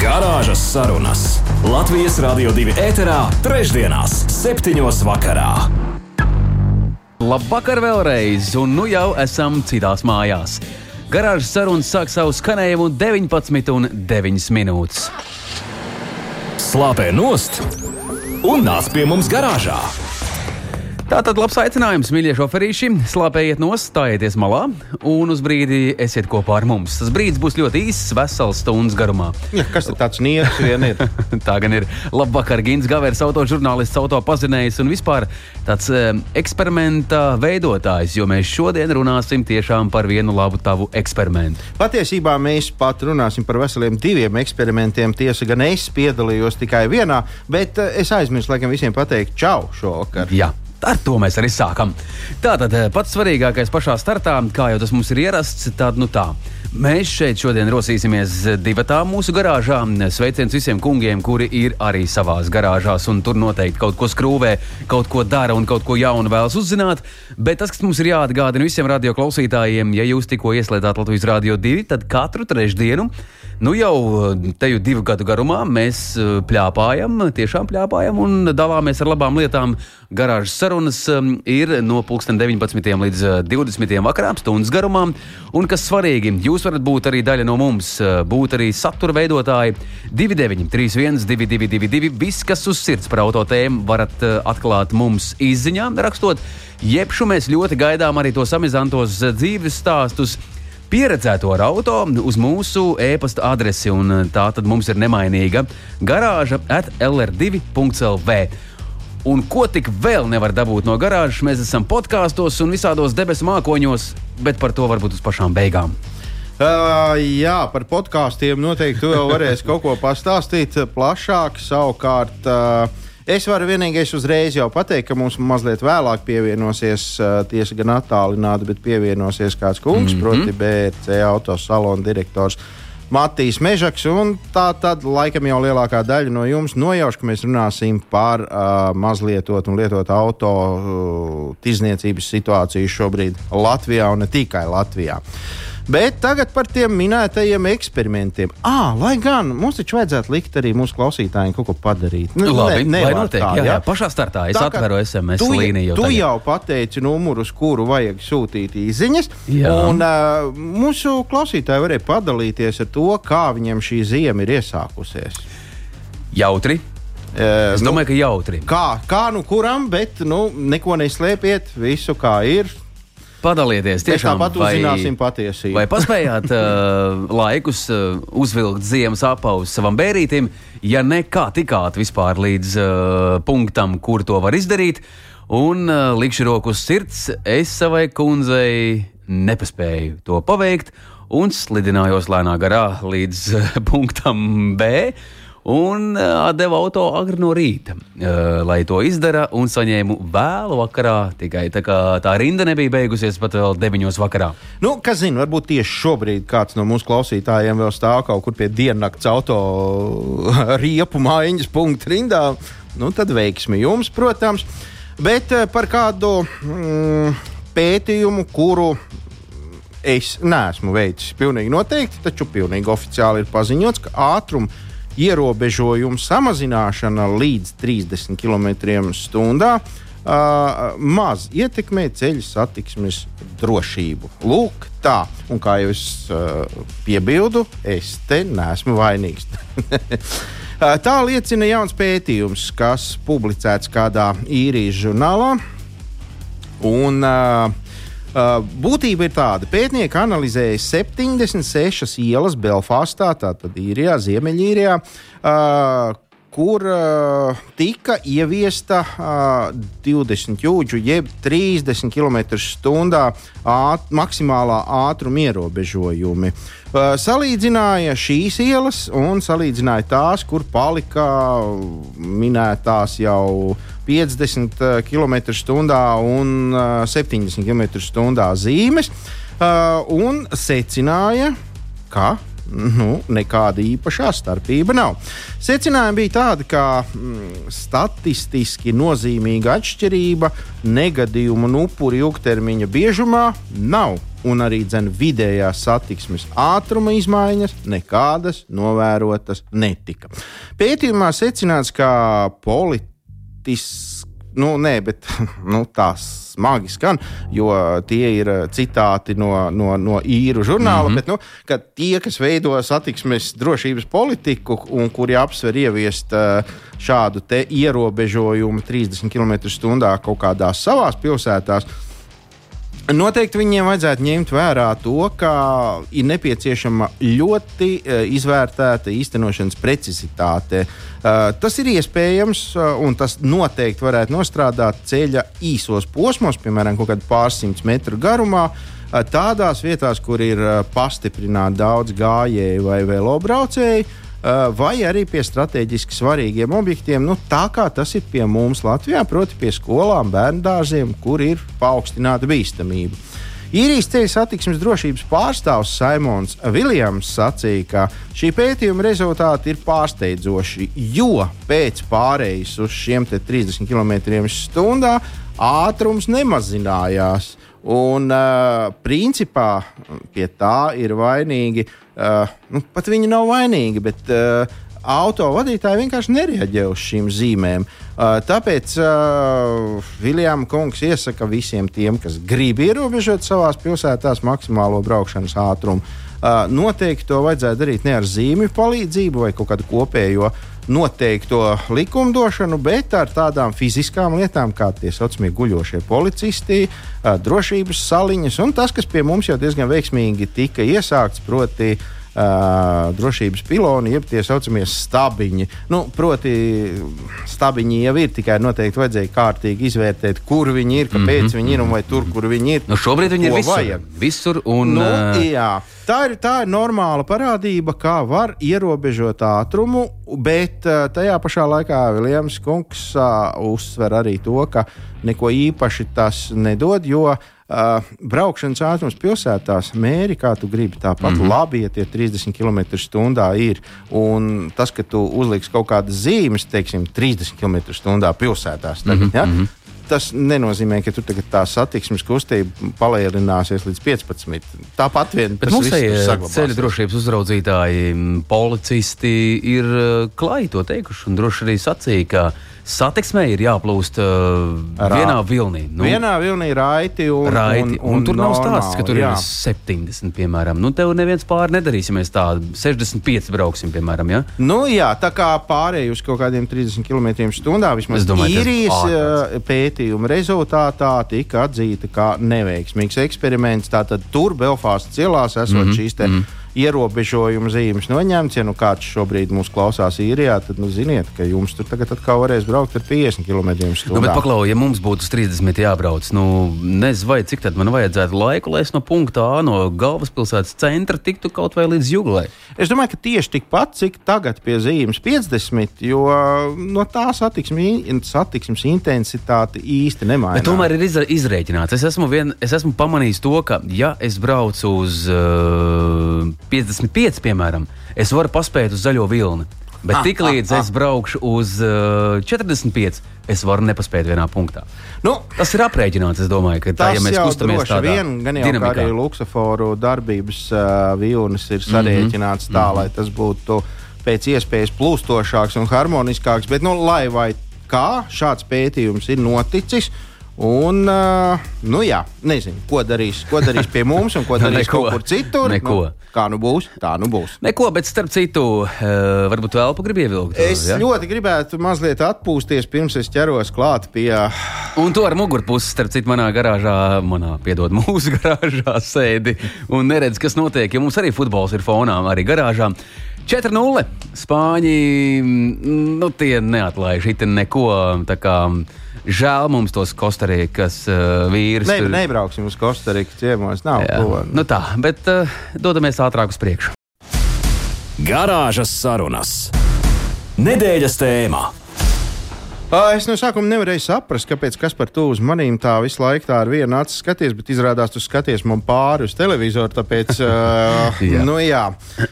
Garāžas sarunas Latvijas Rādio 2 ēterā, trešdienās, septiņos vakarā. Labvakar vēlreiz, un nu jau esam citās mājās. Garāžas sarunas sāk savu skanējumu 19 un 9 minūtes. Slāpē nost un nāc pie mums garāžā! Tātad labs aicinājums, mīļie šoferīši. Slāpējiet nost, stājieties malā un uz brīdi esiet kopā ar mums. Tas brīdis būs ļoti īss, vesels stundas garumā. Ja, kas tāds nieks vien ir? Tā gan ir. Labvakar, Gins Gavers, autožurnālists, autopazinējs un vispār tāds e, eksperimenta veidotājs, jo mēs šodien runāsim tiešām par vienu labu tavu eksperimentu. Patiesībā mēs pat runāsim par veseliem diviem eksperimentiem. Tiesa gan es piedalījos tikai vienā, bet e, es aizmirsu laikam visiem pateikt čau šovakar. Jā. Ar to mēs arī sākam. Tātad pats svarīgākais pašā startā, kā jau tas mums ir ierasts, tad nu tā. Mēs šeit šodien rosīsimies divatā mūsu garāžā. Sveiciens visiem kungiem, kuri ir arī savās garāžās un tur noteikti kaut ko skrūvē, kaut ko dara un kaut ko jaunu vēlas uzzināt. Bet tas, kas mums ir jāatgādina visiem radioklausītājiem, ja jūs tikko ieslēdzāt Latvijas Rādio 2, tad katru trešdienu Nu jau te jau divu gadu garumā mēs eh, plāpājam, tiešām plāpājam un dalāmies ar labām lietām. Garāžas sarunas eh, ir no 19. līdz 20. Eh, vakarā, stundas garumā. Un kas svarīgi, jūs varat būt arī daļa no mums, būt arī satura veidotāji. 29, 31, 222, viss, kas uz sirds par auto tēmu, varat atklāt mums izziņā, rakstot. Jebšu mēs ļoti gaidām arī tos amizantos dzīves stāstus pieredzēto ar auto uz mūsu e-pasta adresi, un eh, tā tad mums ir nemainīga garāža at lr2.lv. Un ko tik vēl nevar dabūt no garāžas, mēs esam podkāstos un visādos debesu mākoņos, bet par to varbūt uz pašām beigām. Uh, jā, par podkāstiem noteikti vēl varēsi kaut ko pastāstīt plašāk. Savukārt, uh, Es varu vienīgais uzreiz jau pateikt, ka mums mazliet vēlāk pievienosies, tiesa gan attālināti, bet pievienosies kāds kungs, mm -hmm. proti, BRC autosalona direktors. Matīs Mežaks, un tā tad laikam jau lielākā daļa no jums nojauš, ka mēs runāsim par uh, mazlietot un lietot auto uh, tirzniecības situāciju šobrīd Latvijā un ne tikai Latvijā. Uh, Bet tagad par tiem minētajiem eksperimentiem. Ah, lai gan mums taču vajadzētu likt arī mūsu klausītājiem kaut ko padarīt. Nu, Labi, ne, lai notiek, tā, jā, jā, pašā startā es tā, atveru SMS tu, līniju. Tu tagad. jau pateici numuru, uz kuru vajag sūtīt īsiņas. Un, uh, mūsu klausītāji varēja padalīties ar to, kā viņiem šī zima ir iesākusies. Jautri. Es domāju, nu, ka jautri. Kā, kā nu kuram, bet nu, neko neslēpiet, visu kā ir. Padalieties, tiešām tāpat uzzināsim patiesību. Vai paspējāt uh, laikus uh, uzvilkt ziemas apaus savam bērītim, ja ne kā tikāt vispār līdz uh, punktam, kur to var izdarīt, un uh, likšu roku uz sirds, es savai kundzei nepaspēju to paveikt un slidinājos lēnā garā līdz uh, punktam B un deva auto agri no rīta, lai to izdara, un saņēmu vēlu vakarā. Tikai tā, tā rinda nebija beigusies pat vēl 9. vakarā. Nu, kas zina, varbūt tieši šobrīd kāds no mūsu klausītājiem vēl stāv kaut kur pie diennakts auto riepu mājiņas punktu rindā. Nu, tad veiksmi jums, protams. Bet par kādu mm, pētījumu, kuru es neesmu veicis, pilnīgi noteikti, taču pilnīgi oficiāli ir paziņots, ka ātrums ierobežojumu samazināšana līdz 30 km/h uh, maz ietekmē ceļu satiksmes drošību. Lūk, tā. Un kā jau es uh, piebildu, es te neesmu vainīgs. tā liecina jauns pētījums, kas publicēts kādā īrijas žurnālā. Un, uh, Uh, būtība ir tāda, ka pētnieki analizēja 76 ielas Belfastā, tātad īrijā, Ziemeļīrijā. Uh, kur uh, tika ieviesta uh, 20 jūdžu, jeb 30 km/h āt, maksimālā ātruma ierobežojumi. Uh, salīdzināja šīs ielas un salīdzināja tās, kur palika minētās jau 50 km/h un 70 km/h zīmes. Un secināja, ka nu, nekāda īpašā starpība nav. Secinājumi bija tādi, ka mm, statistiski nozīmīga atšķirība negadījumu un upuru ilgtermiņa biežumā nav. Un arī vidējās satiksmes ātruma izmaiņas nekādas novērotas netika. Pētījumā secināts, ka politisks nu, nē, bet nu, tās smagi skan, jo tie ir eh, citāti no, no, no īru žurnāla. Mm -hmm. bet, nu, tie, kas veido satiksmes drošības politiku un kuri apsver ieviest uh, šādu ierobežojumu 30 km/h kaut kādās savās pilsētās, Noteikti viņiem vajadzētu ņemt vērā to, ka ir nepieciešama ļoti uh, izvērtēta īstenošanas precizitāte. Uh, tas ir iespējams, uh, un tas noteikti varētu nostrādāt ceļa īsos posmos, piemēram, kaut kādā pārsimts metru garumā. Tādās vietās, kur ir pastiprināti daudz gājēju vai velobraucēju, vai arī pie strateģiski svarīgiem objektiem, nu, tā kā tas ir pie mums Latvijā, proti, pie skolām, bērnu dārziem, kur ir paaugstināta bīstamība. Īrijas ceļu satiksmes drošības pārstāvs Simons Viljams sacīja, ka šī pētījuma rezultāti ir pārsteidzoši, jo pēc pārejas uz šiem 30 km/h ātrums nemazinājās. Un, uh, principā pie tā ir vainīgi, uh, nu, pat viņi nav vainīgi, bet uh, auto vadītāji vienkārši nereaģē uz šīm zīmēm. Uh, tāpēc uh, Viljams Kungs iesaka visiem tiem, kas grib ierobežot savā pilsētā maksimālo braukšanas ātrumu, uh, noteikti to vajadzētu darīt ne ar zīmju palīdzību vai kaut kādu kopējo uh, noteikto likumdošanu, bet ar tādām fiziskām lietām, kā tie saucamie guļošie policisti, drošības saliņas un tas, kas pie mums jau diezgan veiksmīgi tika iesākts, proti, Uh, drošības piloni, jeb tie saucamie stabiņi. Nu, proti, stabiņi jau ir tikai noteikti vajadzēja kārtīgi izvērtēt, kur viņi ir, kāpēc mm -hmm. viņi ir un vai tur, kur viņi ir. Nu, šobrīd viņi ir visur. Vajag. visur un, nu, uh... jā, tā, ir, tā ir normāla parādība, kā var ierobežot ātrumu, bet uh, tajā pašā laikā Viljams Kungs uh, uzsver arī to, ka neko īpaši tas nedod, jo uh, Uh, braukšanas ātrums pilsētās mēri, kā tu gribi. Tāpat mm -hmm. labi, ja tie 30 km/h ir. Un tas, ka tu uzliksi kaut kādas zīmes, teiksim, 30 km/h pilsētās, tagad, mm -hmm. ja? Mhm tas nenozīmē, ka tur tā satiksmes kustība palielināsies līdz 15. Tāpat vien Bet mums ir ceļu drošības uzraudzītāji, policisti ir klāji to teikuši un droši arī sacīja, ka satiksmē ir jāplūst uh, Rā. vienā vilnī. Nu, vienā vilnī raiti un, raiti, un, un, un tur nav stāsts, ka tur jā. ir 70, piemēram. Nu, tev neviens pāri nedarīs, ja mēs tādu 65 brauksim, piemēram. Ja? Nu, jā, tā kā pārēj uz kaut kādiem 30 km/h vismaz domāju, īrijas pētījuma rezultātā tika atzīta kā neveiksmīgs eksperiments. Tātad tur Belfāstas cielās esot mm -hmm, šīs te. Mm -hmm ierobežojumu zīmes noņemts. Ja nu kāds šobrīd mūs klausās īrijā, tad nu, ziniet, ka jums tur tagad atkal varēs braukt ar 50 km/h. Nu, bet paklau, ja mums būtu 30 jābrauc, nu nezinu, vai cik tad man vajadzētu laiku, lai es no punkta A, no galvaspilsētas centra tiktu kaut vai līdz jūglai. Es domāju, ka tieši tikpat, cik tagad pie zīmes 50, jo no tā satiksmes, satiksmes intensitāte īsti nemainās. Tomēr ir izrēķināts. Es esmu, vien, es esmu pamanījis to, ka ja es braucu uz uh, 55, piemēram, es varu paspēt uz zaļo vilni. Bet ah, tiklīdz ah, ah. es braukšu uz uh, 45, es varu nepaspēt vienā punktā. Nu, tas ir aprēķināts. Es domāju, ka tā, ja mēs kustamies tādā vien, gan jau dinamikā. arī luksuforu darbības uh, vilnis ir mhm, sarēķināts mm -hmm. tā, mm -hmm. lai tas būtu pēc iespējas plūstošāks un harmoniskāks. Bet, nu, lai vai kā šāds pētījums ir noticis, uh, Un, nu jā, nezinu, ko darīs, ko darīs pie mums un ko darīs kaut kur citur. Neko. Nu, kā nu būs, tā nu būs. Neko, bet starp citu, varbūt vēl pa gribi ievilkt. Es ja? ļoti gribētu mazliet atpūsties, pirms es ķeros klāt pie. Un to ar mugurpusi, starp citu, manā garāžā, manā, piedod, mūsu garāžā sēdi un neredz, kas notiek, jo mums arī futbols ir fonā, arī garāžā. 4-0. Spāņi, nu, tie neatlaiž it neko. Tā kā Žēl mums tos Kostarikas uh, vīrus. Ne, tur... Nebrauksim uz Kostarikas ciemos, nav ko. Nu tā, bet uh, dodamies ātrāk uz priekšu. Garāžas sarunas. Nedēļas tēmā. Es no sākuma nevarēju saprast, kāpēc kas par to uz manīm tā visu laiku tā ar vienu acu skaties, bet izrādās, tu skaties man pāri uz televizoru. Tāpēc, uh, Jā. nu jā,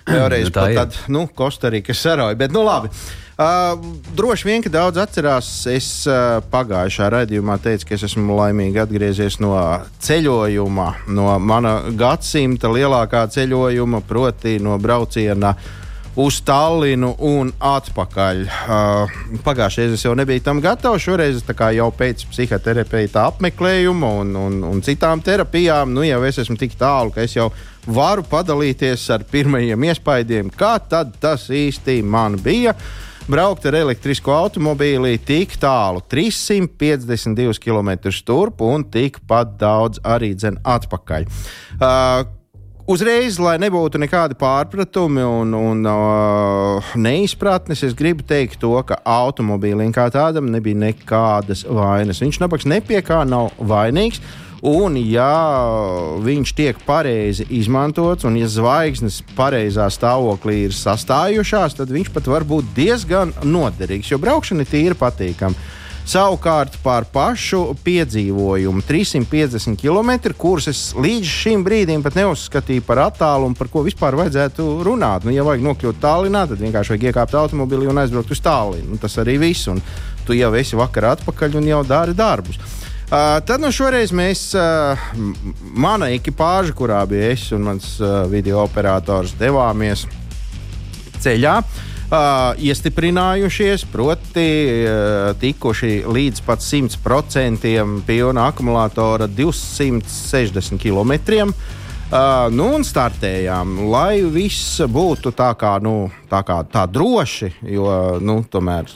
vēlreiz Nu, tā pat ir. tad, nu, Kostarīkas sarauja. Bet, nu labi. Uh, droši vien, ka daudz atcerās, es uh, pagājušā raidījumā teicu, ka es esmu laimīgi atgriezies no ceļojuma, no mana gadsimta lielākā ceļojuma, proti no brauciena uz Tallinu un atpakaļ. Uh, Pagājušajā reizē es jau nebiju tam gatavs. Šoreiz jau pēc psihoterapeita apmeklējuma un, un, un citām terapijām, nu jau es esmu tik tālu, ka es jau varu padalīties ar pirmajiem iespaidiem, kā tas īsti man bija. Braukt ar elektrisko automobīli tik tālu, 352 km turp un tikpat daudz arī dzen atpakaļ. Uh, Uzreiz, lai nebūtu nekādi pārpratumi un, un uh, neizpratnes, es gribu teikt to, ka automobīlim kā tādam nebija nekādas vainas. Viņš nabaks nepie kā nav vainīgs. Un, ja viņš tiek pareizi izmantots, un ja zvaigznes pareizā stāvoklī ir sastājušās, tad viņš pat var būt diezgan noderīgs, jo braukšana ir tīri patīkama. Savukārt par pašu piedzīvojumu 350 km, kurus es līdz šim brīdim pat neuzskatīju par attālumu, par ko vispār vajadzētu runāt. Nu, ja vajag nokļūt Tallinā, tad vienkārši vajag iekāpt automobilī un aizbraukt uz Tallinu. Nu, tas arī viss, un tu jau esi vakar atpakaļ un jau dari darbus. Uh, tad nu šoreiz mēs, uh, mana ekipāža, kurā bija es un mans uh, video operators, devāmies ceļā. Uh, iestiprinājušies, proti, uh, tikuši līdz pat 100% pilna akumulatora 260 km. Uh, nu, un startējām, lai viss būtu tā kā, nu, tā kā tā droši, jo, nu, tomēr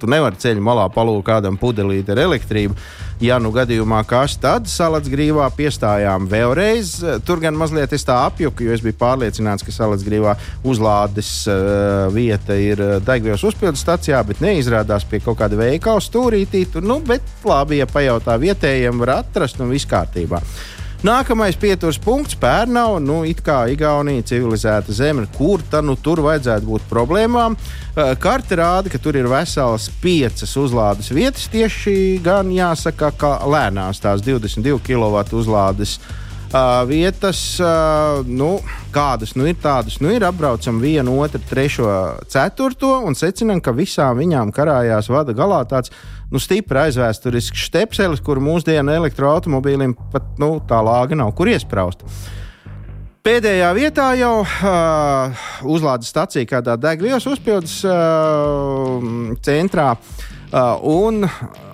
tu nevari ceļu malā palūkt kādam pudelīt ar elektrību. Ja nu gadījumā kas, tad salacgrīvā piestājām vēlreiz. Tur gan mazliet es tā apjuku, jo es biju pārliecināts, ka salacgrīvā uzlādes uh, vieta ir uh, degvielas uzpildes stacijā, bet neizrādās pie kaut kāda veikala stūrītī. Tur, nu, bet labi, ja pajautā vietējiem, var atrast un viss kārtībā. Nākamais pieturas punkts - Pērnau. Nu, it kā Igaunija civilizēta zeme, kur tad nu, tur vajadzētu būt problēmām. Karte rāda, ka tur ir veselas piecas uzlādes vietas. Tieši gan jāsaka, ka lēnās tās 22 kW uzlādes. Uh, vietas, uh, nu, kādas nu ir tādas, nu ir apbraucam vienu, otru, trešo, ceturto un secinām, ka visām viņām karājās vada galā tāds nu, stipri aizvēsturisks stepselis, kur mūsdienu elektroautomobīlim pat nu, tā lāga nav kur iesprāst. Pēdējā vietā jau uh, uzlādes stācija kādā degvielas uzpildes uh, centrā. Uh, un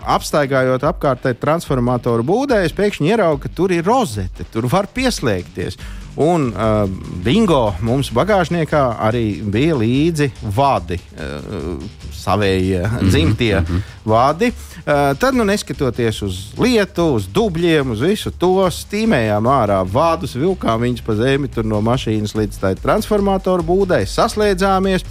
apstaigājot apkārtēji transformatoru būdē, es pēkšņi ieraugu, ka tur ir rozete, tur var pieslēgties. Un uh, bingo mums bagāžniekā arī bija līdzi vadi, uh, savējie dzimtie mm -hmm. vadi. Uh, tad, nu, neskatoties uz lietu, uz dubļiem, uz visu to, stīmējām ārā vādus, vilkām viņus pa zemi tur no mašīnas līdz tai transformatoru būdai, saslēdzāmies.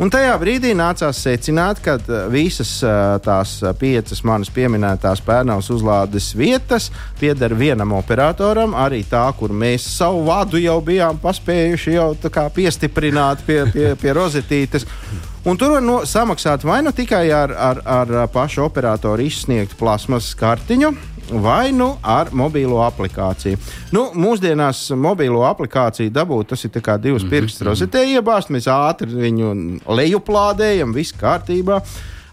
Un tajā brīdī nācās secināt, ka uh, visas uh, tās uh, piecas manas pieminētās pērnavas uzlādes vietas pieder vienam operatoram, arī tā, kur mēs savu vadu jau bijām paspējuši jau piestiprināt pie, pie, pie rozetītes. Un tur var no, samaksāt vai nu tikai ar, ar, ar pašu operatoru izsniegtu plasmas kartiņu, vai nu ar mobilo aplikāciju. Nu, mūsdienās mobilo aplikāciju dabūt, tas ir kā divas pirkstus rozetē iebāzt, mēs ātri viņu lejuplādējam, viss kārtībā.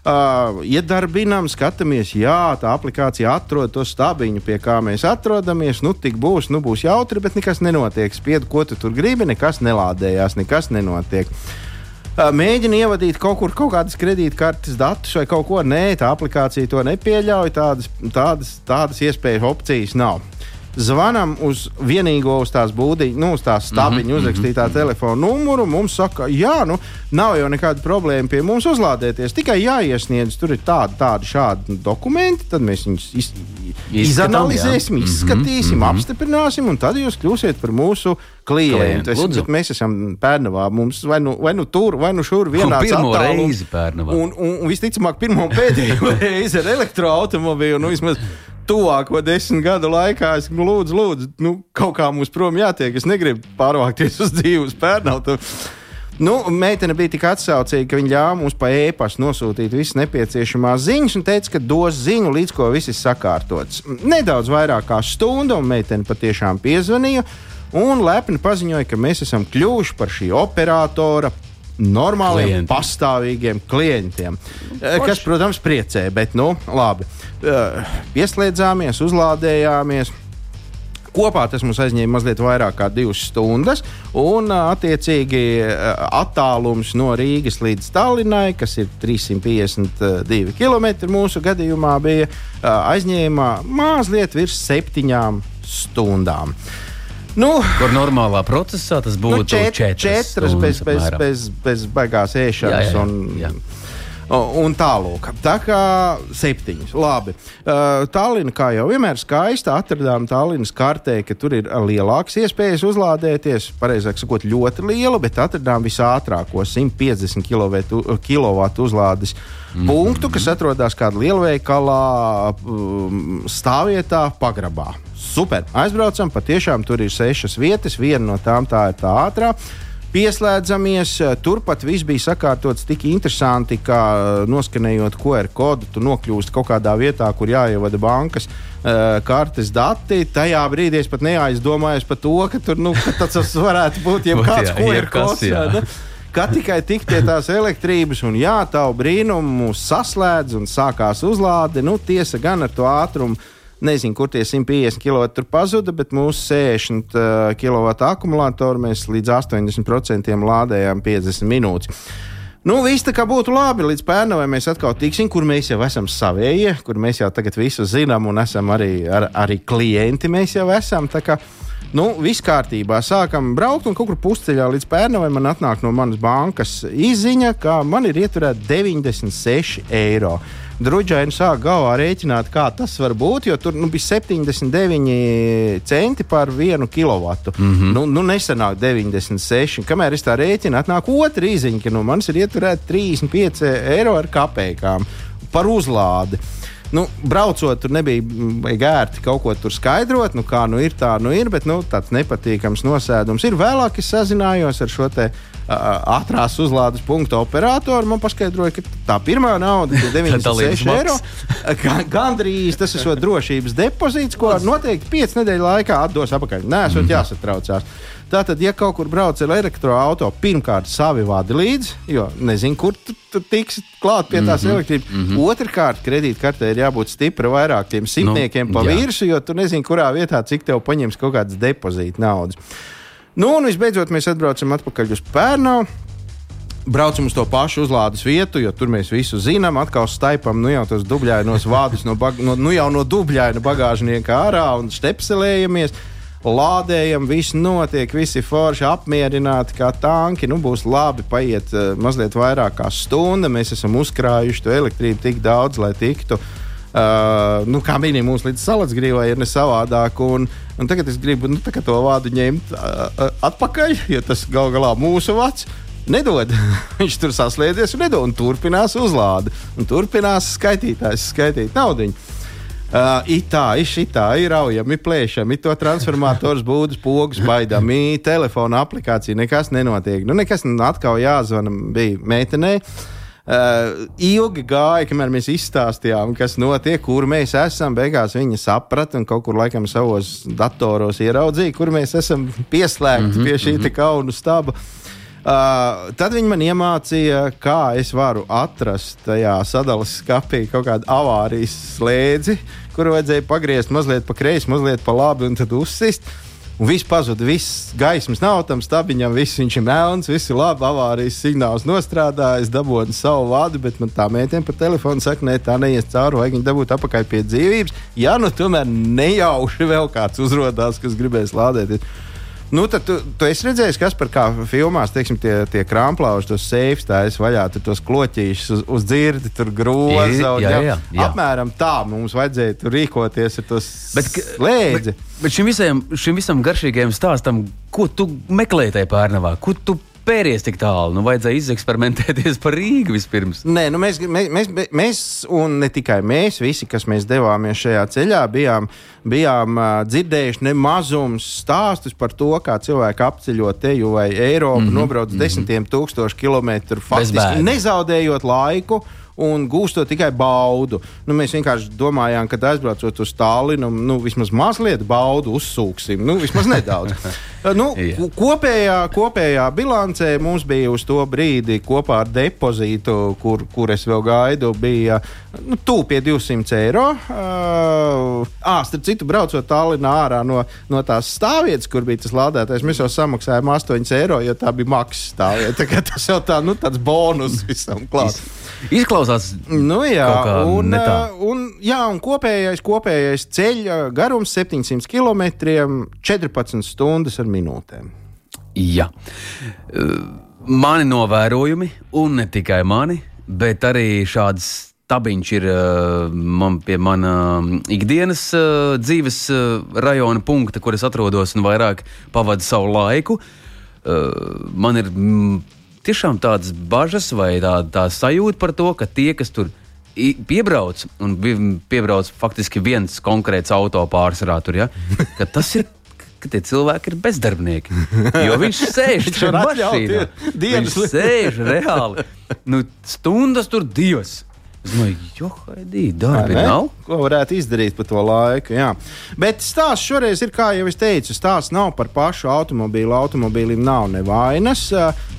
Uh, iedarbinām, skatāmies, jā, tā aplikācija atrod to stabiņu, pie kā mēs atrodamies. Nu, tik būs, nu, būs jautri, bet nekas nenotiek. Spiedu, ko tu tur gribi, nekas nelādējās, nekas nenotiek. Uh, Mēģina ievadīt kaut kur kaut kādas kredītkartes datus vai kaut ko. Nē, tā aplikācija to nepieļauj. Tādas, tādas, tādas iespējas, opcijas nav. Zvanām uz vienīgo uz tās būdiņas, nu, uz tās stabiņu mm -hmm, uzrakstītā mm -hmm. telefona numuru. Mums saka, jā, nu, nav jau nekāda problēma pie mums uzlādēties. Tikai jāiesniedz, tur ir tādi, tādi šādi dokumenti, tad mēs viņus iz, izanalizēsim, jā. izskatīsim, mm Mhm, -hmm. mhm. apstiprināsim, un tad jūs kļūsiet par mūsu klientu. Es, mēs esam Pērnavā, mums vai nu, vai nu tur, vai nu šur vienā pirmo reizi Pērnavā. Un, un, un visticamāk, pirmo un pēdējo reizi ar elektroautobīlu. Nu, vismaz tuvāko desmit gadu laikā es nu, lūdzu, lūdzu, nu, kaut kā mums prom jātiek. Es negribu pārvākties uz dzīves pērnautu. Nu, meitene bija tik atsaucīga, ka viņa ļāva mums pa e-pastu nosūtīt visas nepieciešamās ziņas un teica, ka dos ziņu, līdz ko viss ir sakārtots. Nedaudz vairāk kā stunda, un meitene patiešām piezvanīja un lepni paziņoja, ka mēs esam kļuvuši par šī operatora normāliem, Klienti. pastāvīgiem klientiem. Eh, Kas, protams, priecē, bet, nu, labi. Eh, Pieslēdzāmies, uzlādējāmies. Kopā tas mums aizņēma mazliet vairāk kā divas stundas, un ā, attiecīgi attālums no Rīgas līdz Tallinai, kas ir 352 km mūsu gadījumā, bija aizņēma mazliet virs septiņām stundām. Nu, Kur normālā procesā tas nu, būtu čet, četras, četras bez, bez, apmēram. bez, bez baigās ēšanas. Jā, jā, un, jā. Un, tālāk. Tā kā septiņas. Labi. Tallinn, kā jau vienmēr, skaista. Atradām Tallinas kartē, ka tur ir lielākas iespējas uzlādēties. Pareizāk sakot, ļoti liela, bet atradām visātrāko 150 kW uzlādes mm -hmm. punktu, kas atrodas kādā lielveikalā stāvvietā, pagrabā. Super. Aizbraucam, patiešām tur ir sešas vietas. Viena no tām tā ir tā ātrā. Pieslēdzamies, eh, turpat viss bija sakārtots tik interesanti, ka eh, noskanējot QR kodu, tu nokļūsti kaut kādā vietā, kur jāievada bankas uh, kartes dati. Tajā brīdī es pat neaizdomājos par to, ka tur nu, ka tas varētu būt jebkāds QR kods. Kā tikai tik pie tās elektrības, un jā, tā brīnumu saslēdz un sākās uzlāde. Nu, tiesa gan ar to ātrumu. Nezinu, kur tie 150 kW pazuda, bet mūsu 60 uh, kW akumulātoru mēs līdz 80% lādējām 50 minūtes. Nu, viss tā kā būtu labi. Līdz pērnam mēs atkal tiksim, kur mēs jau esam savējie, kur mēs jau tagad visu zinām un esam arī, ar, arī klienti. Mēs jau esam. Kā, nu, viss kārtībā. Sākam braukt, un kaut kur pusceļā līdz pērnam man atnāk no manas bankas izziņa, ka man ir ieturēta 96 eiro. Drudžaini sāk galvā rēķināt, kā tas var būt, jo tur nu, bija 79 centi par vienu kilovatu. Mm -hmm. nu, nu, nesenāk 96. Kamēr es tā rēķinu, atnāk otra īziņa, ka no manis ir ieturēta 35 eiro ar kapekām par uzlādi. Nu, braucot, tur nebija mm, gērti kaut ko tur skaidrot, nu, kā nu ir, tā nu ir, bet nu, tāds nepatīkams nosēdums ir. Vēlāk es sazinājos ar šo te ātrās uzlādes punktu operatoru. Man paskaidroja, ka tā pirmā nauda ir 96 Dalības eiro. Gan- Gandrīz tas ir drošības depozīts, ko noteikti 5 nedēļu laikā atdos atpakaļ. Nē, esot jāsatraucās. Tātad, ja kaut kur brauc ar elektroautorātu, pirmkārt, savi vadi līdzi, jo nezinu, kur tu, tu tiksi klāt pie tās mm -hmm, elektrības. Mm -hmm. Otrakārt, kredītkartē ir jābūt stipri vairākiem simtniekiem Nu, pa jā. virsmu, jo tu nezini, kurā vietā cik tev paņems kaut kādas depozīta naudas. Nu, un visbeidzot, mēs atbraucam atpakaļ uz Pērnu. Braucam uz to pašu uzlādes vietu, jo tur mēs visu zinām. Atkal staipam nu jau tos dubļainos vārdus no, bag, no, nu jau no dubļaina bagāžnieka ārā un stepselējamies. Lādējam, viss notiek, visi forši apmierināti, kā tanki. Nu, būs labi, paiet uh, mazliet vairāk kā stunda. Mēs esam uzkrājuši to elektrību tik daudz, lai tiktu Uh, nu, kā minimums līdz salacgrīvai ir ne savādāk. Un, un tagad es gribu nu, to vārdu ņemt uh, atpakaļ, jo tas gal galā mūsu vārds. Nedod. Viņš tur saslēdzies un nedod. Un turpinās uzlāde. Un turpinās skaitītājs skaitīt naudu. Uh, itā, itā ir raujami, plēšami, to transformators, būdas, pogas, baidami, telefona aplikācija, nekas nenotiek. Nu, nekas nu, atkal jāzvana bija meitenei. Uh, ilgi gāja, kamēr mēs izstāstījām, kas notiek, kur mēs esam. Beigās viņa saprata un kaut kur laikam savos datoros ieraudzīja, kur mēs esam pieslēgti mm -hmm, pie šī mm -hmm. kaunu staba. Uh, tad viņi man iemācīja, kā es varu atrast tajā sadales skapī kaut kādu avārijas slēdzi, kuru vajadzēja pagriezt mazliet pa kreisi, mazliet pa labi un tad uzsist. Un viss pazuda, viss gaismas nav tam stabiņam, viss viņš ir melns, viss ir labi, avārijas signāls nostrādājis, dabūjis savu vadu, bet man tā meitene pa telefonu saka, ne, tā neies cauri, vajag viņu dabūt atpakaļ pie dzīvības. Ja nu tomēr nejauši vēl kāds uzrādās, kas gribēs lādēties. Nu, tad tu, tu esi redzējis, kas par kā filmās, teiksim, tie, tie krāplauži, tos seifs, tā es vaļā, tur tos kloķīšus uz, uz dzirdi, tur groza. Jā, jā, jā, jā. Apmēram tā mums vajadzēja tur rīkoties ar to Bet, ka- slēdzi. bet, bet šim, visam, šim visam garšīgajam stāstam, ko tu meklēji tajā pārnavā, ko tu spēries tik tālu? Nu, vajadzēja izeksperimentēties par Rīgu vispirms. Nē, nu mēs, mēs, mēs, mēs, un ne tikai mēs, visi, kas mēs devāmies šajā ceļā, bijām, bijām uh, dzirdējuši nemazums stāstus par to, kā cilvēki apceļo teju vai Eiropu, mm -hmm, nobrauc mm -hmm. desmitiem tūkstošu kilometru, faktiski nezaudējot laiku un gūstot tikai baudu. Nu, mēs vienkārši domājām, ka aizbraucot uz Stālinu, nu, vismaz mazliet baudu uzsūksim, nu, vismaz nedaudz. nu, kopējā, kopējā bilancē mums bija uz to brīdi kopā ar depozītu, kur, kur es vēl gaidu, bija nu, pie 200 eiro. Uh, starp citu, braucot Tallinā ārā no, no tās stāvvietas, kur bija tas lādētājs, mēs jau samaksājām 8 eiro, jo tā bija maksas stāvvieta. Tas jau tā, nu, tāds bonus visam klāt. Izklausās, nu, jā, un, un, jā, un kopējais, kopējais ceļa garums 700 km, 14 stundas ar minūtēm. Jā. Mani novērojumi, un ne tikai mani, bet arī šāds tabiņš ir man pie mana ikdienas dzīves rajona punkta, kur es atrodos un vairāk pavadu savu laiku. Man ir tiešām tādas bažas vai tā, tā sajūta par to, ka tie, kas tur piebrauc, un piebrauc faktiski viens konkrēts auto pārsvarā tur, ja, tas ir. Ka tie cilvēki ir bezdarbnieki. Jo viņš sēž tur mašīnā. Viņš sēž reāli. Nu, stundas tur divas. Jo, Haidī, darbi nav. Ko varētu izdarīt pa to laiku? Jā. Bet stāsts šoreiz ir, kā jau es teicu, stāsts nav par pašu automobīlu. Automobīlim nav nevainas.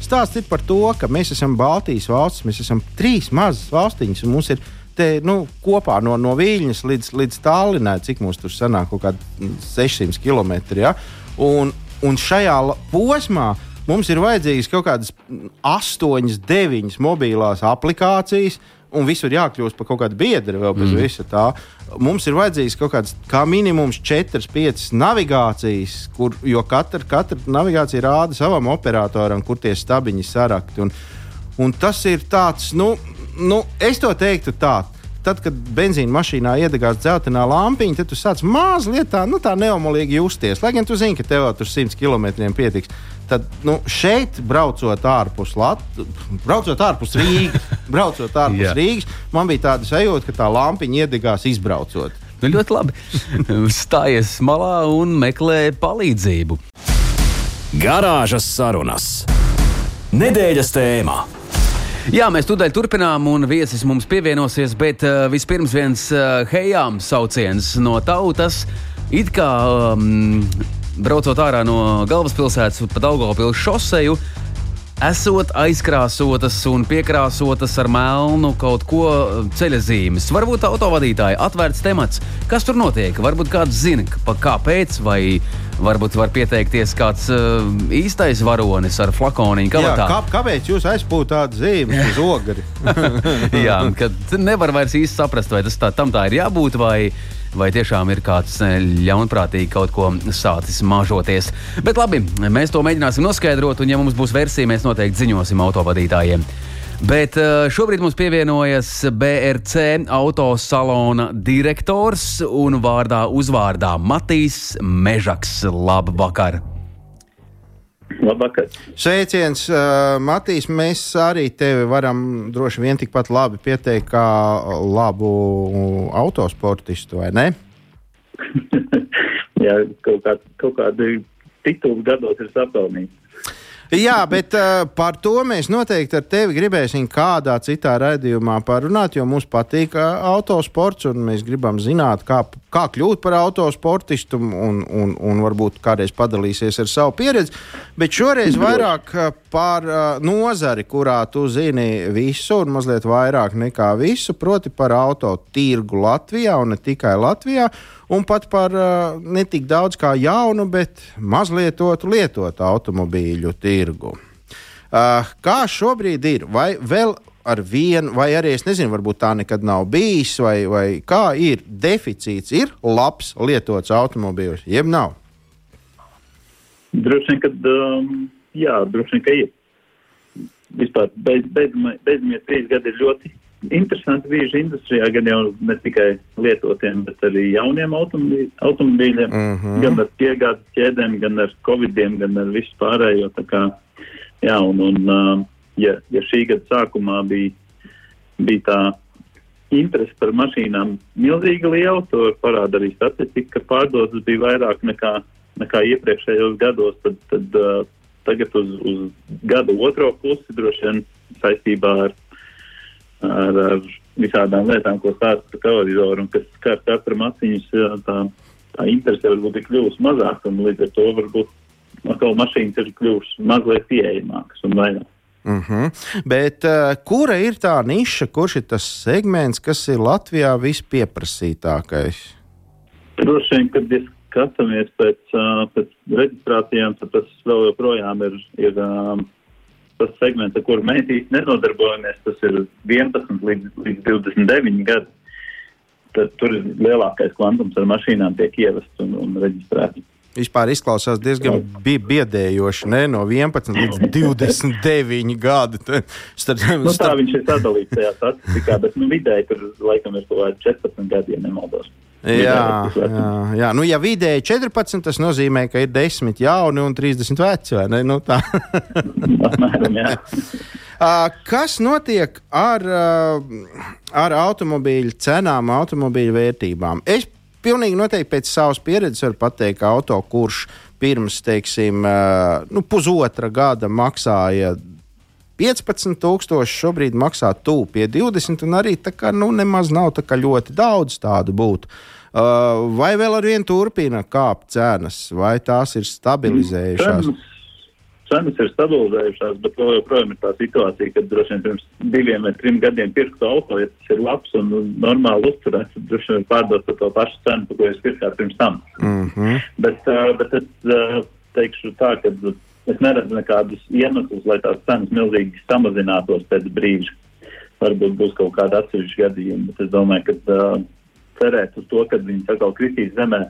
Stāsts ir par to, ka mēs esam Baltijas valsts, mēs esam trīs mazas valstiņas, un mums ir te, nu, kopā no, no Viļņas līdz, līdz Tallinai, cik mums tur sanāk, kaut kādi 600 km. Ja? Un, un šajā posmā mums ir vajadzīgas kaut kādas 8, 9 mobilās aplikācijas un visur jākļūst par kaut kādu biedru vēl bez mm. visa tā. Mums ir vajadzīgs kaut kāds kā minimums 4, 5 navigācijas, kur, jo katra, katra navigācija rāda savam operatoram, kur tie stabiņi sarakti. Un, un tas ir tāds, nu, nu, es to teiktu tā. Tad, kad benzīna mašīnā iedegās dzeltenā lampiņa, tad tu sāc mazliet tā, nu, tā neomolīgi justies. Lai gan tu zini, ka tev tur 100 km pietiks tad nu, šeit, braucot ārpus, Lat... braucot ārpus Rīgas, braucot ārpus Rīgas, man bija tāda sajūta, ka tā lampiņa iedegās izbraucot. Nu, ļoti labi. Stājies malā un meklē palīdzību. Garāžas sarunas. Nedēļas tēmā. Jā, mēs tūdaļ turpinām, un viesis mums pievienosies, bet uh, vispirms viens uh, hejām sauciens no tautas. It kā um, braucot ārā no galvaspilsētas pa Daugopilsnu šoseju, esot aizkrāsotas un piekrāsotas ar melnu kaut ko ceļa zīmes. Varbūt autovadītāji atvērts temats, kas tur notiek. Varbūt kāds zina, pa kāpēc, vai varbūt var pieteikties kāds uh, īstais varonis ar flakoniņu. Jā, kā, kāpēc jūs aizpūtāt tādu zīmi uz ogri? Jā, kad nevar vairs īsti saprast, vai tas tā, tam tā ir jābūt vai ne vai tiešām ir kāds eh, ļaunprātīgi kaut ko sācis mažoties. Bet labi, mēs to mēģināsim noskaidrot, un ja mums būs versija, mēs noteikti ziņosim autovadītājiem. Bet eh, šobrīd mums pievienojas BRC autosalona direktors un vārdā uzvārdā Matīs Mežaks. Labvakar! Labvakar. Sveiciens, uh, Matīs. Mēs arī tevi varam droši vien tikpat labi pieteikt kā labu autosportistu, vai ne? Jā, kaut, kā, kaut kādi tituli gados ir sapelnīti. Jā, bet uh, par to mēs noteikti ar tevi gribēsim kādā citā raidījumā parunāt, jo mums patīk uh, autosports un mēs gribam zināt, kā, kā kļūt par autosportistu un, un, un varbūt kādreiz padalīsies ar savu pieredzi. Bet šoreiz vairāk uh, par uh, nozari, kurā tu zini visu un mazliet vairāk nekā visu, proti par auto tirgu Latvijā un ne tikai Latvijā un pat par uh, ne tik daudz kā jaunu, bet mazlietotu lietotu automobīļu tirgu. Kā šobrīd ir? Vai vēl ar vienu, vai arī es nezinu, varbūt tā nekad nav bijis, vai, vai kā ir deficīts, ir labs lietots automobīls, jeb nav? Droši vien, ka um, jā, droši vien, ka ir. Vispār beidz, beidzamie beidz, trīs gadi ir ļoti interesanti bijuši industrijā, gan jau ne tikai lietotiem, bet arī jauniem automobī, automobīļiem, mm -hmm. gan ar piegādes ķēdēm, gan ar covidiem, gan ar visu pārējo. Kā jā, un, un uh, ja, ja šī gada sākumā bija, bija tā interese par mašīnām milzīgi liela, to parāda arī statistika, ka pārdotas bija vairāk nekā, nekā iepriekšējos gados, tad, tad uh, tagad uz, uz gada otro pusi droši vien saistībā ar, ar, ar visādām lietām, ko stāsta par televizoru un kas skar katru maciņus, tā, tā interese varbūt ir kļuvusi mazāka un līdz ar to varbūt atkal mašīnas ir kļuvušas mazliet pieejamākas un vairāk. Mm -hmm. Bet uh, kura ir tā niša, kurš ir tas segments, kas ir Latvijā vispieprasītākais? Droši vien, kad mēs skatāmies pēc, uh, pēc reģistrācijām, tad tas vēl joprojām ir, ir um, tas segments, ar kuru mēs īsti nenodarbojamies. Tas ir 11 līdz, līdz 29 gadi. Tad tur ir lielākais kvantums ar mašīnām tiek ievests un, un reģistrēts vispār izklausās diezgan biedējoši. Ne? No 11 līdz 29 gadi. Starp, nu, tā viņš ir sadalīts tajā statistikā, bet nu, vidēji tur laikam ir kaut kādi 14 gadi, ja nemaldos. Jā, jā, jā. Nu, ja vidēji 14, tas nozīmē, ka ir 10 jauni un 30 veci. Nu, tā. Jā. Kas notiek ar, ar automobīļu cenām, automobīļu vērtībām? Es pilnīgi noteikti pēc savas pieredzes var pateikt, ka auto, kurš pirms, teiksim, nu, pusotra gada maksāja 15,000, šobrīd maksā tuvu pie 20, un arī tā kā nu, nemaz nav tā ļoti daudz tādu būtu. Vai vēl ar vienu turpina kāpt cenas, vai tās ir stabilizējušās? Cenas cenas ir stabilizējušās, bet vēl joprojām ir tā situācija, ka droši vien pirms diviem vai trim gadiem pirktu auto, ja tas ir labs un normāli uzturēts, tad droši vien pārdot par to pašu cenu, par ko jūs pirkāt pirms tam. Mm -hmm. bet, uh, bet es teikšu tā, ka es neredzu nekādus iemeslus, lai tās cenas milzīgi samazinātos pēc brīža. Varbūt būs kaut kāda atsevišķa gadījuma, bet es domāju, ka uh, cerēt uz to, ka viņi atkal kritīs zemē,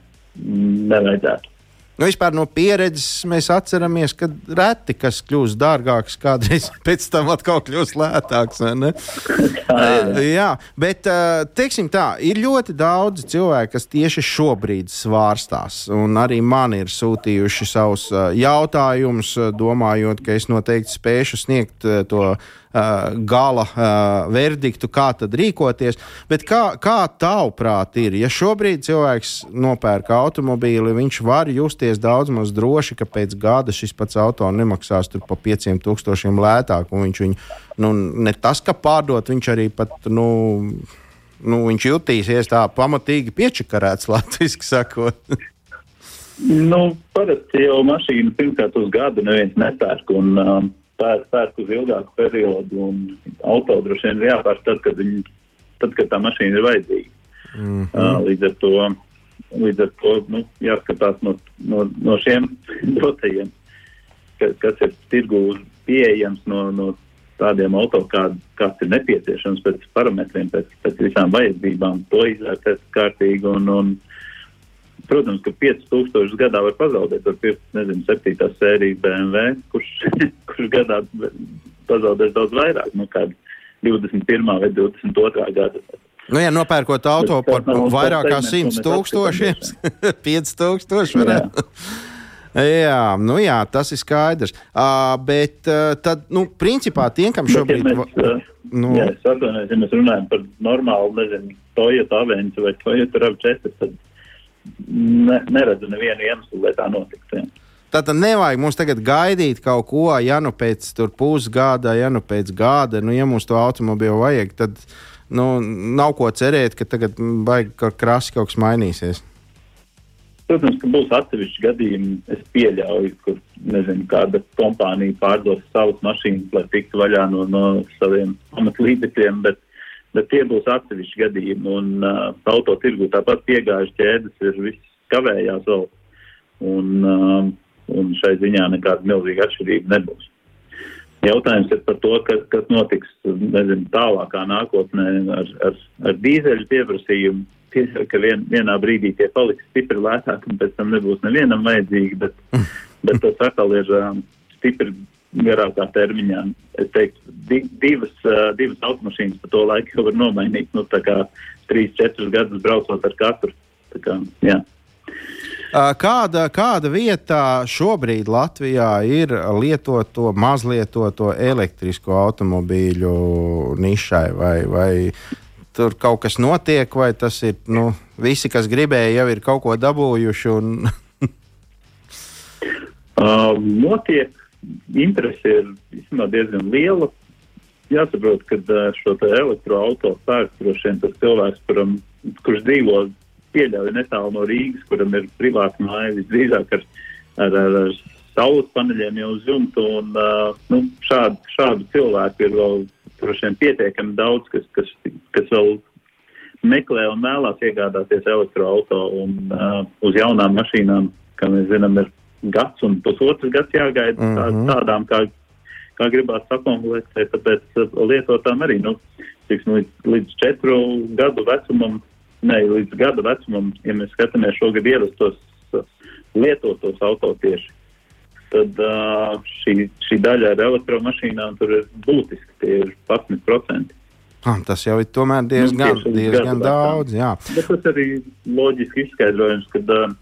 nevajadzētu. Nu, vispār no pieredzes mēs atceramies, ka reti kas kļūst dārgāks, kādreiz pēc tam atkal kļūst lētāks. uh, jā, bet uh, teiksim tā, ir ļoti daudz cilvēku, kas tieši šobrīd svārstās. Un arī man ir sūtījuši savus uh, jautājumus, domājot, ka es noteikti spēšu sniegt to gala verdiktu, kā tad rīkoties. Bet kā, kā tavuprāt ir, ja šobrīd cilvēks nopērk automobīli, viņš var justies daudz maz droši, ka pēc gada šis pats auto nemaksās tur pa 5000 lētāk, viņš viņu, nu, ne tas, ka pārdot, viņš arī pat, nu, nu viņš jutīsies tā pamatīgi piečakarēts, latviski sakot. Nu, parasti jau mašīnu pirmkārt uz gadu neviens nepērk. Un, um, pērk, pērk uz ilgāku periodu, un auto droši vien ir jāpērk tad, kad, viņi, tad, kad tā mašīna ir vajadzīga. Mm -hmm. līdz ar to, līdz ar to nu, jāskatās no, no, no šiem dotajiem, ka, kas ir tirgū pieejams no, no tādiem auto, kā, kāds ir nepieciešams pēc parametriem, pēc, pēc visām vajadzībām, to izvērtēt kārtīgi un, un Protams, ka 5000 gadā var pazaudēt, var pirkt, nezinu, 7. sēriju BMW, kurš, kurš gadā pazaudēs daudz vairāk, kāda 21. vai 22. gada. Nu, ja nopērkot auto par vairāk kā 100 tūkstošiem, 5000 varētu. Jā. jā, nu jā, tas ir skaidrs. Uh, bet uh, tad, nu, principā tiem, kam šobrīd... Bet, ja uh, nu... Jā, es atvainojos, ja mēs runājam par normālu, nezinu, Toyota Aventu vai Toyota RAV4, tad ne, neredzu nevienu iemeslu, lai tā notiktu. Tātad nevajag mums tagad gaidīt kaut ko, ja nu pēc pusgada, ja nu pēc gada, nu, ja mums to automobīlu vajag, tad nu, nav ko cerēt, ka tagad vajag ka krasi kaut kas mainīsies. Protams, ka būs atsevišķi gadījumi, es pieļauju, kur nezinu, kāda kompānija pārdos savas mašīnas, lai tiktu vaļā no, no saviem pamatlīdzekļiem, bet bet tie būs atsevišķi gadījumi. Un uh, auto tirgu tāpat piegājuši ķēdes ir viss kavējās vēl. Un, uh, un šai ziņā nekāda milzīga atšķirība nebūs. Jautājums ir par to, kas, kas notiks nezinu, tālākā nākotnē ar, ar, ar dīzeļu pieprasījumu. Tiesa, ka vien, vienā brīdī tie paliks stipri lētāki un pēc tam nebūs nevienam vajadzīgi, bet, bet tas atkal ir um, stipri garākā termiņā. Es teiktu, di, divas, uh, divas automašīnas pa to laiku jau var nomainīt. Nu, tā kā trīs, četrus gadus braucot ar katru. Tā kā, jā. Kāda, kāda vieta šobrīd Latvijā ir lietoto, mazlietoto elektrisko automobīļu nišai? Vai, vai tur kaut kas notiek, vai tas ir nu, visi, kas gribēja, jau ir kaut ko dabūjuši? Un... uh, notiek, interese ir diezgan liela. Jāsaprot, ka uh, šo elektroautorātu pērk droši vien tas cilvēks, kuram, kurš dzīvo pieļauju netālu no Rīgas, kuram ir privāta māja visdrīzāk ar, ar, ar, ar saules paneļiem jau uz jumta. Un, uh, nu, šādu, šādu cilvēku ir vēl vien pietiekami daudz, kas, kas, kas vēl meklē un vēlās iegādāties elektroautorātu un uh, uz jaunām mašīnām, kā mēs zinām, ir gads un pusotrs gads jāgaida mm -hmm. tā, mhm. tādām, kā, kā gribās sakonglētēt, tāpēc lietotām arī, nu, tiksim, līdz, līdz četru gadu vecumam, ne, līdz gada vecumam, ja mēs skatāmies šogad ierastos uh, lietotos auto tieši, tad uh, šī, šī daļa ar elektromašīnām tur ir būtiski, tie ir 11%. Ah, tas jau ir diezgan, nu, diezgan daudz. Jā. Bet tas arī loģiski izskaidrojums, ka uh,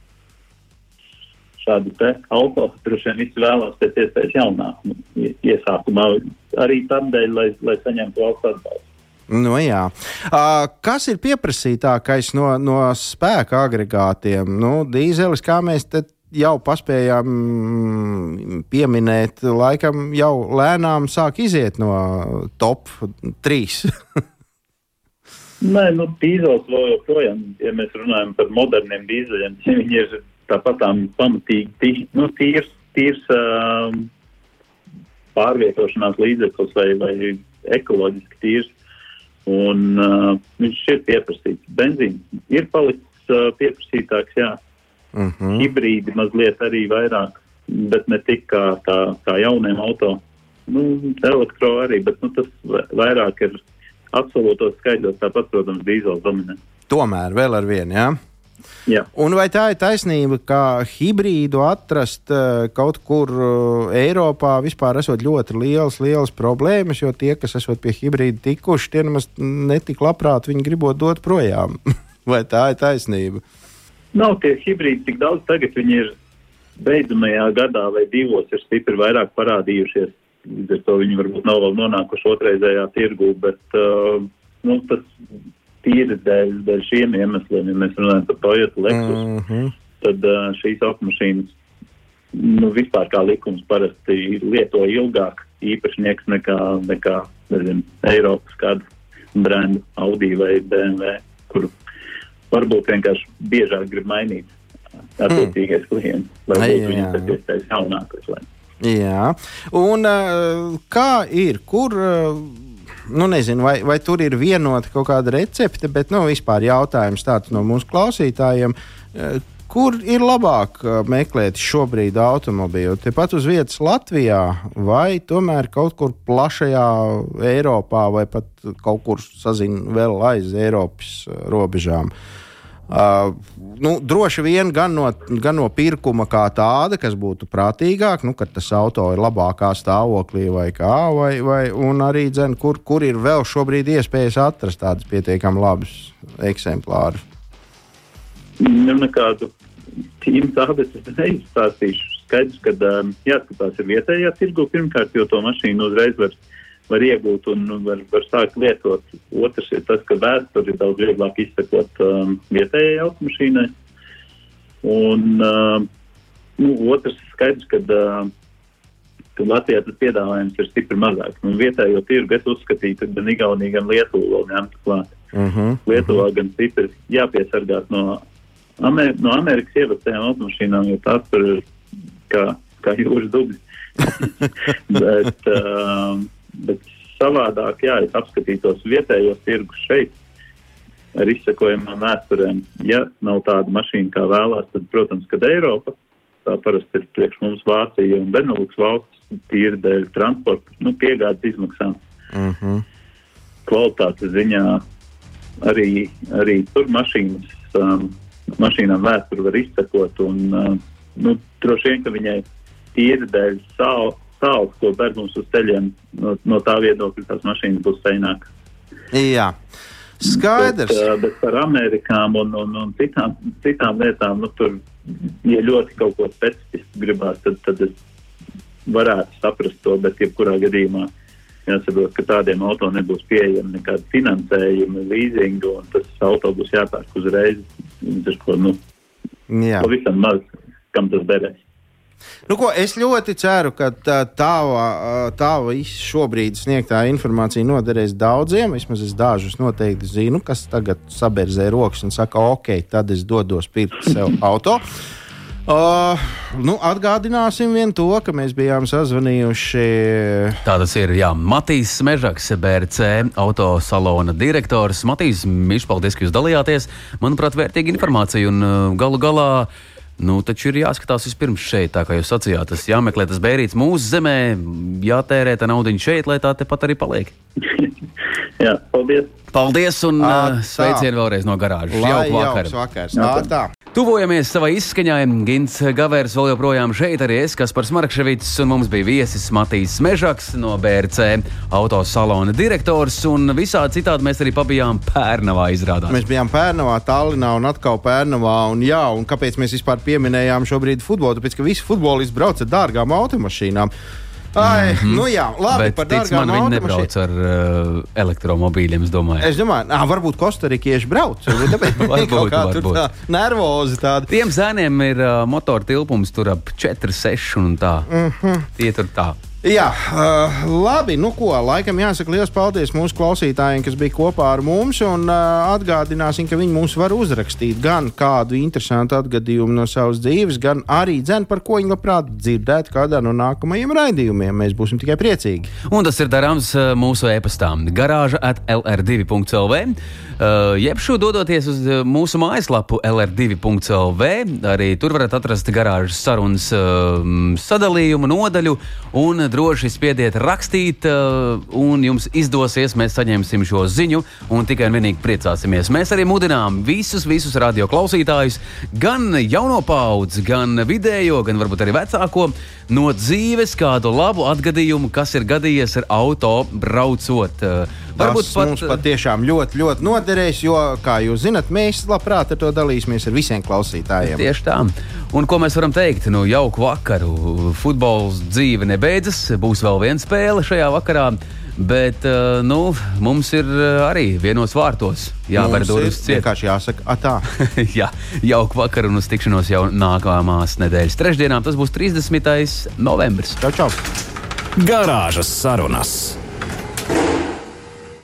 šādu auto droši vien visi vēlās pēc iespējas jaunāku nu, iesākumā, arī tādēļ, lai, lai saņemtu valsts atbalstu. Nu, jā. kas ir pieprasītākais no, no spēka agregātiem? Nu, dīzelis, kā mēs te jau paspējām pieminēt, laikam jau lēnām sāk iziet no top 3. Nē, nu, dīzels vēl joprojām, ja mēs runājam par moderniem dīzeļiem, viņi ir tāpat pamatīgi tī, nu, tīrs, tīrs uh, pārvietošanās līdzeklis vai, vai ekoloģiski tīrs. Un uh, viņš ir pieprasīts. Benzīns ir palicis uh, pieprasītāks, jā, Uh mhm. -huh. Hibrīdi mazliet arī vairāk, bet ne tik kā, kā, kā jauniem auto. Nu, elektro arī, bet nu, tas vairāk ir absolūtos skaidros, tāpat, protams, dīzels dominē. Tomēr vēl ar vienu, jā? Jā. Un vai tā ir taisnība, ka hibrīdu atrast uh, kaut kur uh, Eiropā vispār esot ļoti liels, liels problēmas, jo tie, kas esot pie hibrīda tikuši, tie nemaz netik labprāt viņi gribot dot projām? vai tā ir taisnība? Nav tie hibrīdi tik daudz, tagad viņi ir beidzamajā gadā vai divos ir stipri vairāk parādījušies. Līdz ar to viņi varbūt nav vēl nonākuši otrreizējā tirgū, bet uh, nu, tas tīri dēļ, dēļ šiem iemesliem, ja mēs runājam par Toyota Lexus, mm -hmm. tad uh, šīs automašīnas nu, vispār kā likums parasti lieto ilgāk īpašnieks nekā, nekā nezinu, Eiropas kādu brendu Audi vai BMW, kuru varbūt vienkārši biežāk grib mainīt attiecīgais mm. klients, lai būtu viņam pēc iespējas jaunākais. Lai. Jā, un uh, kā ir, kur, uh, nu nezinu, vai, vai tur ir vienota kaut kāda recepte, bet, nu, vispār jautājums tāds no mūsu klausītājiem. Uh, Kur ir labāk meklēt šobrīd automobīlu? Tepat uz vietas Latvijā, vai tomēr kaut kur plašajā Eiropā, vai pat kaut kur sazin vēl aiz Eiropas robežām? Uh, Uh, nu, droši vien gan no, gan no pirkuma kā tāda, kas būtu prātīgāk, nu, kad tas auto ir labākā stāvoklī vai kā, vai, vai arī dzen, kur, kur ir vēl šobrīd iespējas atrast tādus pietiekami labus eksemplārus. Nu, nekādu tīmu tādu es neizstāstīšu. Skaidrs, ka um, jāskatās ir vietējā tirgu pirmkārt, jo to mašīnu uzreiz var var iegūt un var, var sākt lietot. Otrs ir tas, ka vēsturi ir daudz vieglāk izsekot um, vietējai automašīnai. Un uh, nu, otrs skaidrs, ka, uh, ka Latvijā tas piedāvājums ir stipri mazāks. Un vietējo tirgu es uzskatītu, gan Igaunija, gan Lietuva vēl ņemtu klāt. Uh mhm, -huh, Lietuvā uh -huh. gan stipri jāpiesargās no, Amer no Amerikas ievestējām automašīnām, jo tās tur ir kā, kā jūras dubļi. Bet, uh, Bet savādāk, jā, es apskatītos vietējos tirgus šeit ar izsekojumām vēsturēm. Ja nav tāda mašīna, kā vēlās, tad, protams, kad Eiropa, tā parasti ir priekš mums Vācija un Beneluks valsts, tīri dēļ transporta, nu, piegādes izmaksām. Uh mhm. -huh. Kvalitātes ziņā arī, arī tur mašīnas, um, mašīnām vēsturi var izsekot un, uh, nu, droši vien, ka viņai tīri dēļ savu tāls, ko ber mums uz ceļiem, no, no tā viedokļa tās mašīnas būs seināk. Jā. Skaidrs. Bet, uh, bet par Amerikām un, un, un citām, citām lietām, nu, tur ja ļoti kaut ko specifisku gribās, tad, tad es varētu saprast to, bet jebkurā gadījumā jāsaprot, ka tādiem auto nebūs pieejama nekāda finansējuma, leasinga, un tas auto būs jāpērk uzreiz. Tas, ko, nu, Jā. pavisam maz, kam tas derēs. Nu, ko, es ļoti ceru, ka tava, tava šobrīd sniegtā informācija noderēs daudziem. Vismaz es dažus noteikti zinu, kas tagad saberzē rokas un saka, ok, tad es dodos pirkt sev auto. Uh, nu, atgādināsim vien to, ka mēs bijām sazvanījuši. Tā tas ir. Jā, Matīs Mežaks, BRC autosalona direktors. Matīs, Mišs, paldies, ka jūs dalījāties. Manuprāt, vērtīga informācija un uh, galu galā. Nu, taču ir jāskatās vispirms šeit, tā kā jūs sacījāt. Tas jāmeklē tas bērns mūsu zemē, jātērē tā nauda šeit, lai tā tepat arī paliek. Jā, paldies! Paldies un tā. sveicienu vēlreiz no garāžas. Lai Jauku jauks vakars. Tā, tā. Tuvojamies savai izskaņai. Gins Gavērs vēl joprojām šeit, arī es, kas par Smarkševits, un mums bija viesis Matīs Mežaks no BRC autosalona direktors, un visādi citādi mēs arī pabijām Pērnavā izrādās. Mēs bijām Pērnavā, Tallinā un atkal Pērnavā. Un, jā, un kāpēc mēs vispār pieminējām šobrīd futbolu? Tāpēc, ka visi futbolisti brauc ar dārgām automašīnām. Ai, mm -hmm. nu jā, labi, Bet, par tic man, automašīnām. nebrauc ar uh, elektromobīļiem, es domāju. Es domāju, nā, varbūt kostarikieši brauc. Tāpēc viņi kaut kā tur tā nervozi tādi. Tiem zēniem ir uh, motora tilpums tur ap 4, 6 un tā. Mm -hmm. Tie tur tā. Jā, uh, labi. Nu, ko, laikam jāsaka liels paldies mūsu klausītājiem, kas bija kopā ar mums. Un, uh, atgādināsim, ka viņi mums var uzrakstīt gan kādu interesantu atgadījumu no savas dzīves, gan arī dzēn, par ko viņi labprāt dzirdētu kādā no nākamajiem raidījumiem. Mēs būsim tikai priecīgi. Un tas ir darāms uh, mūsu e-pastā, garāža at LR2.CLV. Uh, jeb šo dodoties uz mūsu mājaslapu LR2.CLV. Arī tur varat atrast garāžas sarunas uh, sadalījumu, nodaļu. Un droši spiediet rakstīt, uh, un jums izdosies. Mēs saņemsim šo ziņu un tikai un vienīgi priecāsimies. Mēs arī mudinām visus, visus radio klausītājus, gan jauno paudzi, gan vidējo, gan varbūt arī vecāko, no dzīves kādu labu atgadījumu, kas ir gadījies ar auto braucot. Uh, Tas mums patiešām ļoti, ļoti noderēs, jo, kā jūs zinat, mēs labprāt ar to dalīsimies ar visiem klausītājiem. Tieši tā. Un ko mēs varam teikt? Nu, jauku vakaru. Futbols dzīve nebeidzas. Būs vēl viena spēle šajā vakarā. Bet uh, nu, mums ir uh, arī vienos vārtos jāver durvis ir ciet. vienkārši jāsaka, atā. Jā, jauku vakaru un uz tikšanos jau nākamās nedēļas trešdienām. Tas būs 30. novembris. Čau, čau! Garāžas sarunas.